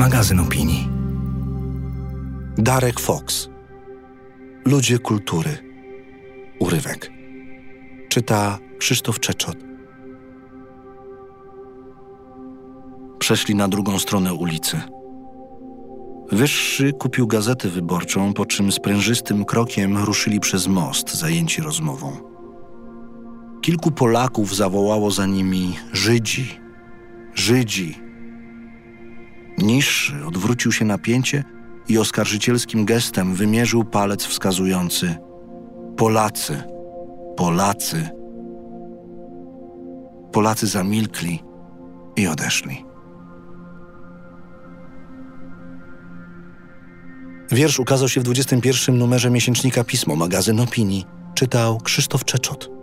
magazyn opinii. Darek Fox. Ludzie kultury. Urywek. Czyta Krzysztof Czeczot. Przeszli na drugą stronę ulicy. Wyższy kupił gazetę wyborczą, po czym sprężystym krokiem ruszyli przez most, zajęci rozmową. Kilku Polaków zawołało za nimi Żydzi, Żydzi. Niższy odwrócił się na pięcie i oskarżycielskim gestem wymierzył palec wskazujący Polacy, Polacy. Polacy zamilkli i odeszli. Wiersz ukazał się w 21 numerze miesięcznika Pismo, magazyn opinii. Czytał Krzysztof Czeczot.